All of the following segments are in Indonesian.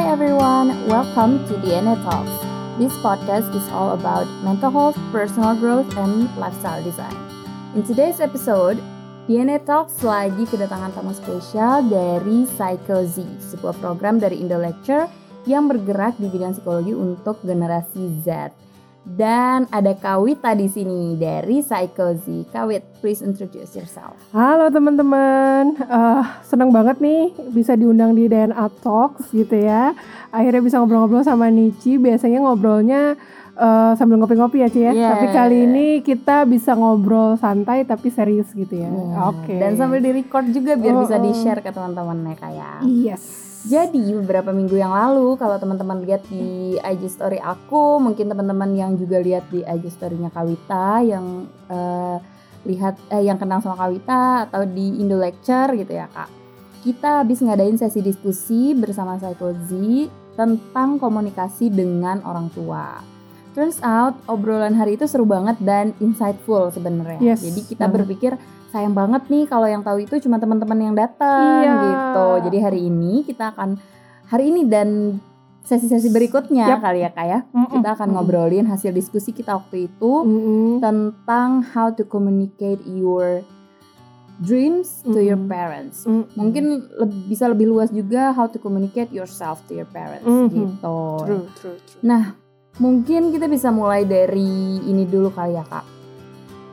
Hi everyone, welcome to DNA Talks. This podcast is all about mental health, personal growth, and lifestyle design. In today's episode, DNA Talks lagi kedatangan tamu spesial dari Psycho Z, sebuah program dari Indo Lecture yang bergerak di bidang psikologi untuk generasi Z. Dan ada Kawita di sini dari Psychozy. Kawit, please introduce yourself. Halo teman-teman, uh, senang banget nih bisa diundang di DNA Talks gitu ya. Akhirnya bisa ngobrol-ngobrol sama Nici. Biasanya ngobrolnya uh, sambil ngopi-ngopi ya Ci ya. Yeah. Tapi kali ini kita bisa ngobrol santai tapi serius gitu ya. Yeah. Oke. Okay. Dan sambil di-record juga biar oh, bisa di-share ke teman-temannya kayak. Yes. Jadi beberapa minggu yang lalu kalau teman-teman lihat di IG story aku, mungkin teman-teman yang juga lihat di IG storynya Kawita yang uh, lihat eh, yang kenal sama Kawita atau di Indo Lecture gitu ya kak. Kita habis ngadain sesi diskusi bersama Psychozi tentang komunikasi dengan orang tua. Turns out obrolan hari itu seru banget dan insightful sebenarnya. Yes. Jadi kita berpikir sayang banget nih kalau yang tahu itu cuma teman-teman yang datang iya. gitu. Jadi hari ini kita akan hari ini dan sesi-sesi berikutnya yep. kali ya kak ya mm -mm. kita akan ngobrolin hasil diskusi kita waktu itu mm -mm. tentang how to communicate your dreams to mm -hmm. your parents. Mm -hmm. Mungkin le bisa lebih luas juga how to communicate yourself to your parents mm -hmm. gitu. True, true, true. Nah, mungkin kita bisa mulai dari ini dulu kali ya kak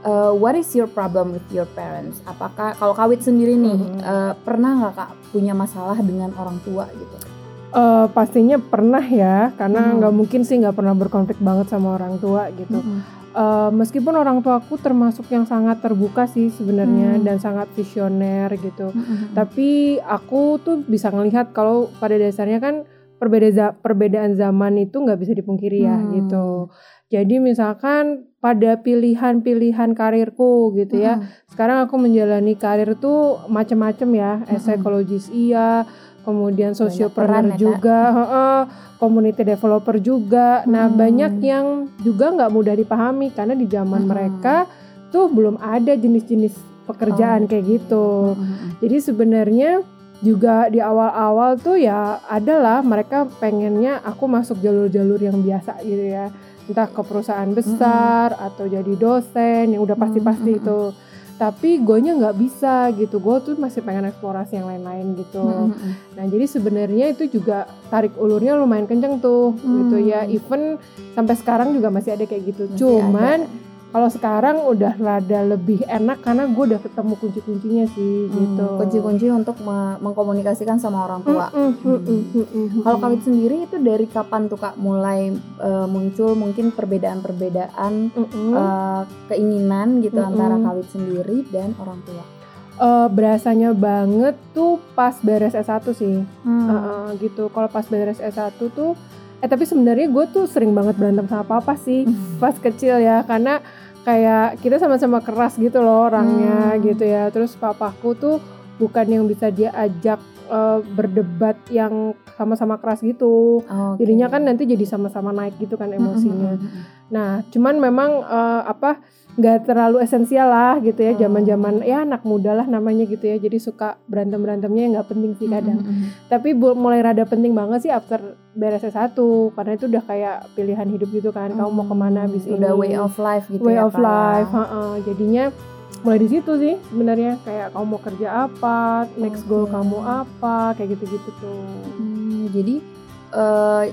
uh, what is your problem with your parents? Apakah kalau kawit sendiri nih mm -hmm. uh, pernah nggak kak punya masalah dengan orang tua gitu? Uh, pastinya pernah ya, karena nggak mm. mungkin sih nggak pernah berkonflik banget sama orang tua gitu. Mm -hmm. uh, meskipun orang tuaku termasuk yang sangat terbuka sih sebenarnya mm. dan sangat visioner gitu, mm -hmm. tapi aku tuh bisa ngelihat kalau pada dasarnya kan perbeda perbedaan zaman itu nggak bisa dipungkiri ya mm. gitu. Jadi misalkan pada pilihan-pilihan karirku gitu ya. Hmm. Sekarang aku menjalani karir tuh macam-macam ya. Hmm. Psikologis iya, kemudian sosiopreneur ya, juga, uh, community developer juga. Nah, hmm. Nah, banyak yang juga nggak mudah dipahami karena di zaman hmm. mereka tuh belum ada jenis-jenis pekerjaan oh. kayak gitu. Hmm. Jadi sebenarnya juga di awal-awal tuh ya adalah mereka pengennya aku masuk jalur-jalur yang biasa gitu ya entah ke perusahaan besar mm -hmm. atau jadi dosen yang udah pasti-pasti mm -hmm. itu tapi gue nya nggak bisa gitu gue tuh masih pengen eksplorasi yang lain-lain gitu mm -hmm. nah jadi sebenarnya itu juga tarik ulurnya lumayan kenceng tuh mm. gitu ya even sampai sekarang juga masih ada kayak gitu masih cuman ada kalau sekarang udah rada lebih enak karena gue udah ketemu kunci-kuncinya sih hmm, gitu. Kunci-kunci untuk mengkomunikasikan sama orang tua. Hmm, hmm, hmm, hmm, hmm, Kalau kawit sendiri itu dari kapan tuh kak mulai uh, muncul mungkin perbedaan-perbedaan hmm, uh, keinginan gitu hmm, antara kawit sendiri dan orang tua? Uh, berasanya banget tuh pas beres S1 sih, hmm. uh, uh, gitu. Kalau pas beres S1 tuh, eh tapi sebenarnya gue tuh sering banget berantem sama papa sih pas kecil ya, karena kayak kita sama-sama keras gitu loh orangnya hmm. gitu ya terus papaku tuh bukan yang bisa dia ajak uh, berdebat yang sama-sama keras gitu. Okay. jadinya kan nanti jadi sama-sama naik gitu kan emosinya. nah cuman memang uh, apa nggak terlalu esensial lah gitu ya zaman-zaman ya anak muda lah namanya gitu ya. Jadi suka berantem berantemnya nggak penting sih kadang. tapi mulai rada penting banget sih after beres S1 karena itu udah kayak pilihan hidup gitu kan. Mm. kamu mau ke mana abis udah ini. way of life gitu way ya of life ha -ha. jadinya mulai di situ sih sebenarnya kayak kamu mau kerja apa next okay. goal kamu apa kayak gitu-gitu tuh hmm, jadi uh,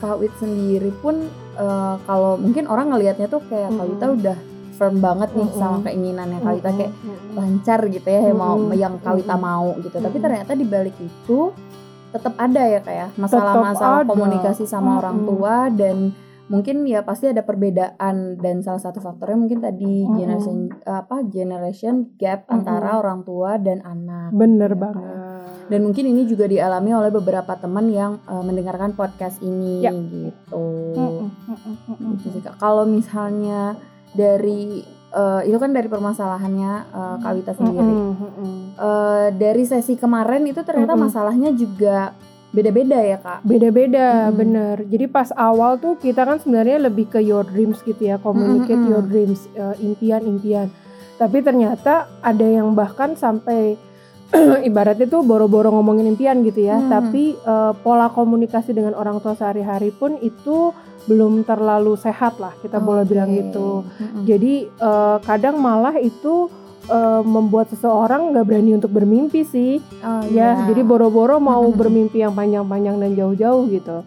Kak Wit sendiri pun uh, kalau mungkin orang ngelihatnya tuh kayak mm -hmm. Kak udah firm banget nih mm -hmm. sama keinginannya Kawita kayak mm -hmm. lancar gitu ya yang mau yang Kawita mau gitu. Tapi ternyata di balik itu tetap ada ya kayak ya, masalah-masalah komunikasi sama mm -hmm. orang tua dan mungkin ya pasti ada perbedaan dan salah satu faktornya mungkin tadi mm-hmm. generation apa generation gap mm-hmm. antara orang tua dan anak. Bener ya, banget. Dan mungkin ini juga dialami oleh beberapa teman yang uh, mendengarkan podcast ini ya. gitu. Mm-hmm. gitu Kalau misalnya dari uh, itu kan dari permasalahannya uh, Kawita sendiri. Mm -hmm. uh, dari sesi kemarin itu ternyata mm -hmm. masalahnya juga beda-beda ya kak. Beda-beda, mm -hmm. bener. Jadi pas awal tuh kita kan sebenarnya lebih ke your dreams gitu ya, communicate mm -hmm. your dreams, impian-impian. Uh, Tapi ternyata ada yang bahkan sampai ibaratnya tuh boro-boro ngomongin impian gitu ya, hmm. tapi uh, pola komunikasi dengan orang tua sehari-hari pun itu belum terlalu sehat lah kita okay. boleh bilang gitu. Hmm. Jadi uh, kadang malah itu uh, membuat seseorang nggak berani untuk bermimpi sih, oh, ya. Yeah. Jadi boro-boro mau bermimpi yang panjang-panjang dan jauh-jauh gitu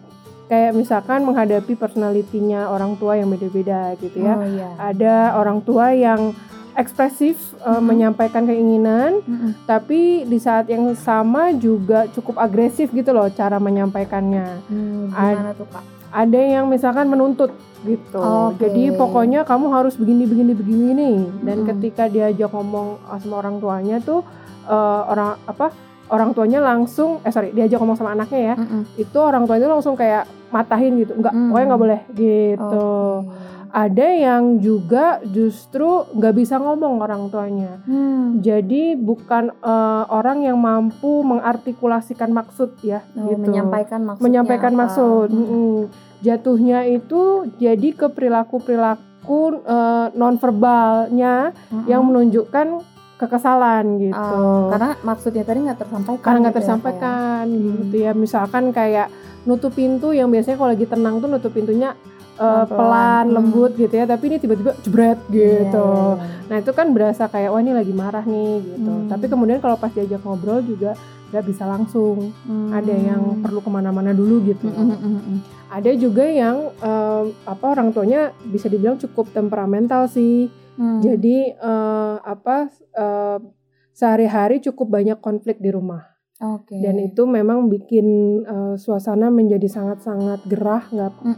kayak misalkan menghadapi personalitinya orang tua yang beda-beda gitu ya. Oh, iya. Ada orang tua yang ekspresif uh, mm-hmm. menyampaikan keinginan, mm-hmm. tapi di saat yang sama juga cukup agresif gitu loh cara menyampaikannya. Hmm, gimana tuh kak? Ada yang misalkan menuntut gitu. Okay. Jadi pokoknya kamu harus begini begini begini nih. Dan mm-hmm. ketika diajak ngomong sama orang tuanya tuh uh, orang apa? Orang tuanya langsung eh sorry diajak ngomong sama anaknya ya, mm-hmm. itu orang tuanya langsung kayak matahin gitu, enggak, mm-hmm. pokoknya nggak boleh gitu. Okay ada yang juga justru nggak bisa ngomong orang tuanya. Hmm. Jadi bukan uh, orang yang mampu mengartikulasikan maksud ya, oh, gitu. Menyampaikan maksud. Menyampaikan apa? maksud. Hmm. Hmm. Jatuhnya itu jadi ke perilaku perilaku uh, nonverbalnya hmm. yang menunjukkan kekesalan gitu. Uh, karena maksudnya tadi nggak tersampaikan. Karena nggak gitu ya, tersampaikan ya, gitu ya. Misalkan kayak nutup pintu yang biasanya kalau lagi tenang tuh nutup pintunya uh, pelan, hmm. lembut gitu ya tapi ini tiba-tiba jebret gitu yeah. Iya, iya. nah itu kan berasa kayak wah ini lagi marah nih gitu hmm. tapi kemudian kalau pas diajak ngobrol juga nggak bisa langsung hmm. ada yang perlu ke mana-mana dulu gitu hmm, hmm, hmm, hmm. ada juga yang uh, apa orang tuanya bisa dibilang cukup temperamental sih hmm. jadi uh, apa uh, sehari-hari cukup banyak konflik di rumah Okay. Dan itu memang bikin uh, suasana menjadi sangat-sangat gerah, nggak mm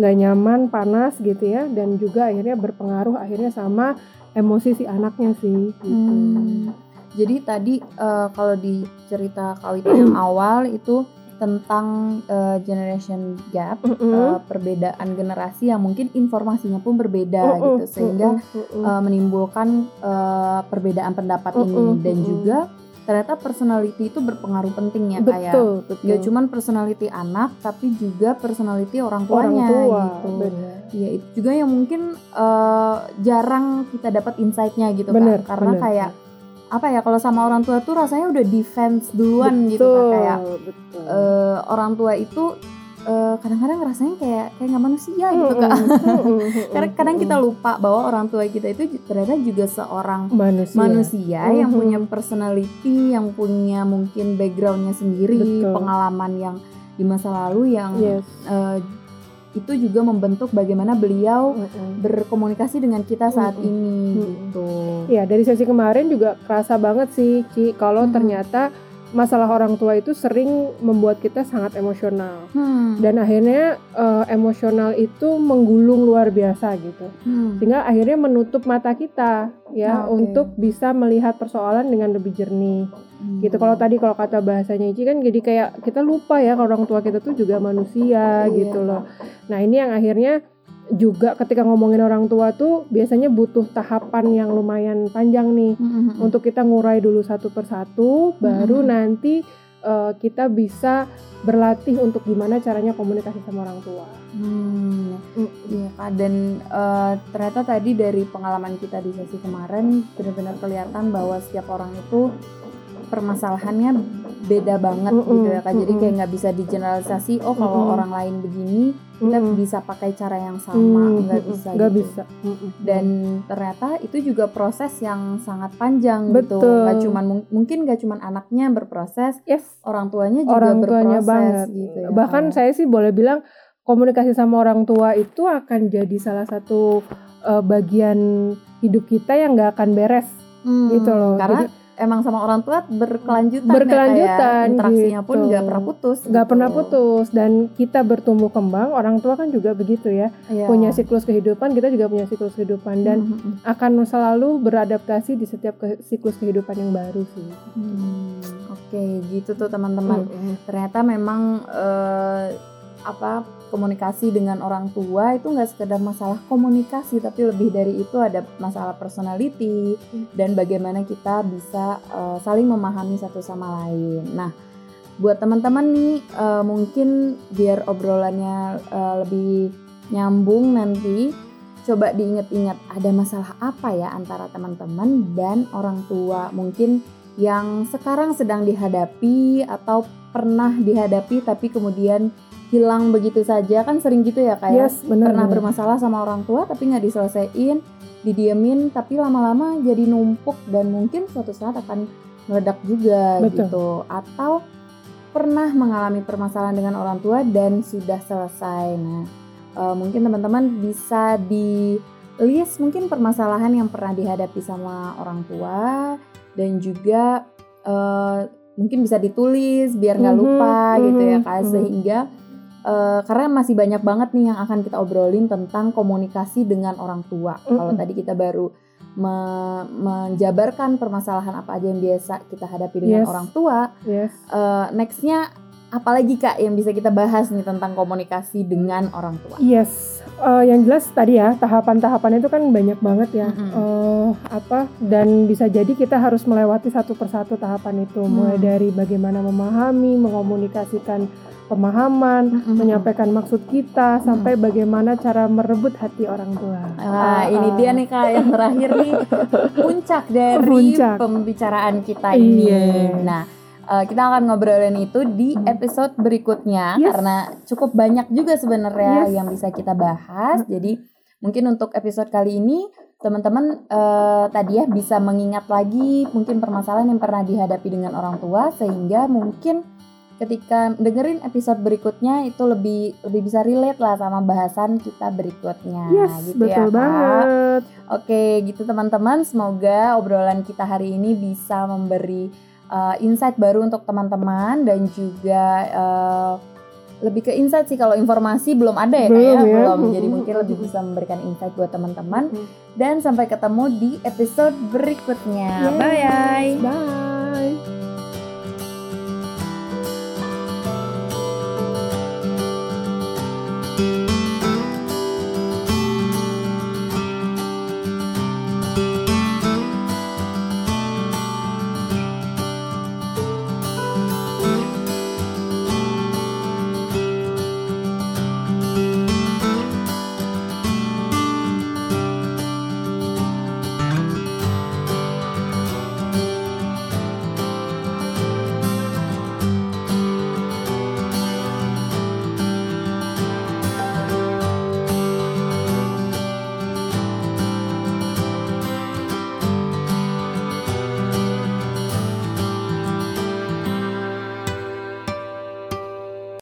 -mm. nyaman, panas gitu ya, dan juga akhirnya berpengaruh akhirnya sama emosi si anaknya sih. Gitu. Hmm. Jadi tadi uh, kalau di cerita Kawita yang awal itu tentang uh, generation gap, mm -hmm. uh, perbedaan generasi yang mungkin informasinya pun berbeda mm -hmm. gitu, sehingga mm -hmm. uh, menimbulkan uh, perbedaan pendapat mm -hmm. ini dan juga ternyata personality itu berpengaruh penting ya kayak ya. Gak cuman personality anak tapi juga personality orang tuanya orang tua, gitu. Iya itu juga yang mungkin uh, jarang kita dapat insightnya gitu bener, kan karena bener. kayak apa ya kalau sama orang tua tuh rasanya udah defense duluan betul, gitu kan kayak betul. Uh, orang tua itu eh, kadang-kadang rasanya kayak kayak nggak manusia gitu kak. Karena kadang kita lupa bahwa orang tua kita itu ternyata juga seorang manusia, manusia yang punya personality, yang punya mungkin backgroundnya sendiri, Betul. pengalaman yang di masa lalu yang yes. uh, itu juga membentuk bagaimana beliau mm -hmm. berkomunikasi dengan kita saat mm -hmm. ini mm -hmm. gitu. Ya dari sesi kemarin juga kerasa banget sih Ci kalau mm -hmm. ternyata masalah orang tua itu sering membuat kita sangat emosional hmm. dan akhirnya uh, emosional itu menggulung luar biasa gitu hmm. sehingga akhirnya menutup mata kita ya okay. untuk bisa melihat persoalan dengan lebih jernih hmm. gitu kalau tadi kalau kata bahasanya Ici kan jadi kayak kita lupa ya kalau orang tua kita tuh juga manusia iya. gitu loh nah ini yang akhirnya juga ketika ngomongin orang tua tuh biasanya butuh tahapan yang lumayan panjang nih mm-hmm. untuk kita ngurai dulu satu persatu baru mm-hmm. nanti uh, kita bisa berlatih untuk gimana caranya komunikasi sama orang tua. Hmm, iya kak dan uh, ternyata tadi dari pengalaman kita di sesi kemarin benar-benar kelihatan bahwa setiap orang itu permasalahannya beda banget mm -hmm. gitu ya kak jadi kayak nggak bisa digeneralisasi oh kalau mm -hmm. orang lain begini kita mm -hmm. bisa pakai cara yang sama nggak mm -hmm. bisa nggak gitu. bisa mm -hmm. dan ternyata itu juga proses yang sangat panjang gitu. Betul. gitu nggak cuman mungkin nggak cuman anaknya berproses yes. orang tuanya juga orang tuanya berproses banget. gitu ya, bahkan saya sih boleh bilang komunikasi sama orang tua itu akan jadi salah satu uh, bagian hidup kita yang nggak akan beres hmm, gitu loh karena jadi, emang sama orang tua berkelanjutan berkelanjutan ya, interaksinya gitu. pun nggak pernah putus nggak gitu. pernah putus dan kita bertumbuh kembang orang tua kan juga begitu ya yeah. punya siklus kehidupan kita juga punya siklus kehidupan dan mm -hmm. akan selalu beradaptasi di setiap ke siklus kehidupan yang baru sih hmm, oke okay, gitu tuh teman-teman mm ternyata memang uh, apa komunikasi dengan orang tua itu nggak sekedar masalah komunikasi tapi lebih dari itu ada masalah personality hmm. dan bagaimana kita bisa uh, saling memahami satu sama lain. Nah, buat teman-teman nih uh, mungkin biar obrolannya uh, lebih nyambung nanti coba diingat-ingat ada masalah apa ya antara teman-teman dan orang tua mungkin yang sekarang sedang dihadapi atau pernah dihadapi tapi kemudian hilang begitu saja kan sering gitu ya kayak Yes, benar. pernah benar. bermasalah sama orang tua tapi nggak diselesaikan didiemin tapi lama-lama jadi numpuk dan mungkin suatu saat akan meledak juga Betul. gitu atau pernah mengalami permasalahan dengan orang tua dan sudah selesai nah eh, mungkin teman-teman bisa di list mungkin permasalahan yang pernah dihadapi sama orang tua dan juga eh, mungkin bisa ditulis biar nggak Mhm, lupa gitu ya kak mhm. sehingga eh, karena masih banyak banget nih yang akan kita obrolin tentang komunikasi dengan orang tua kalau Mhm. tadi kita baru me- menjabarkan permasalahan apa aja yang biasa kita hadapi dengan Yes. orang tua Yes. eh, nextnya apalagi kak yang bisa kita bahas nih tentang komunikasi dengan orang tua Yes, Eh, yang jelas tadi ya tahapan-tahapan itu kan banyak banget ya. Mm-mm. Eh, apa dan bisa jadi kita harus melewati satu persatu tahapan itu, mulai Hmm. dari bagaimana memahami, mengomunikasikan pemahaman, Mm-mm. menyampaikan maksud kita, sampai bagaimana cara merebut hati orang tua. Nah, Ah, ini ah. dia nih kak yang terakhir nih puncak dari Puncak. pembicaraan kita ini. Iya. Nah, eh, kita akan ngobrolin itu di episode berikutnya Yes. karena cukup banyak juga sebenarnya Yes. yang bisa kita bahas. Jadi mungkin untuk episode kali ini teman-teman eh, tadi ya bisa mengingat lagi mungkin permasalahan yang pernah dihadapi dengan orang tua sehingga mungkin ketika dengerin episode berikutnya itu lebih lebih bisa relate lah sama bahasan kita berikutnya Yes, gitu ya betul Kak. banget. Oke, gitu teman-teman. Semoga obrolan kita hari ini bisa memberi uh, insight baru untuk teman-teman dan juga uh, lebih ke insight sih kalau informasi belum ada ya Belum kayak ya. belum. Jadi mungkin lebih bisa memberikan insight buat teman-teman dan sampai ketemu di episode berikutnya. Yes. Bye. Bye.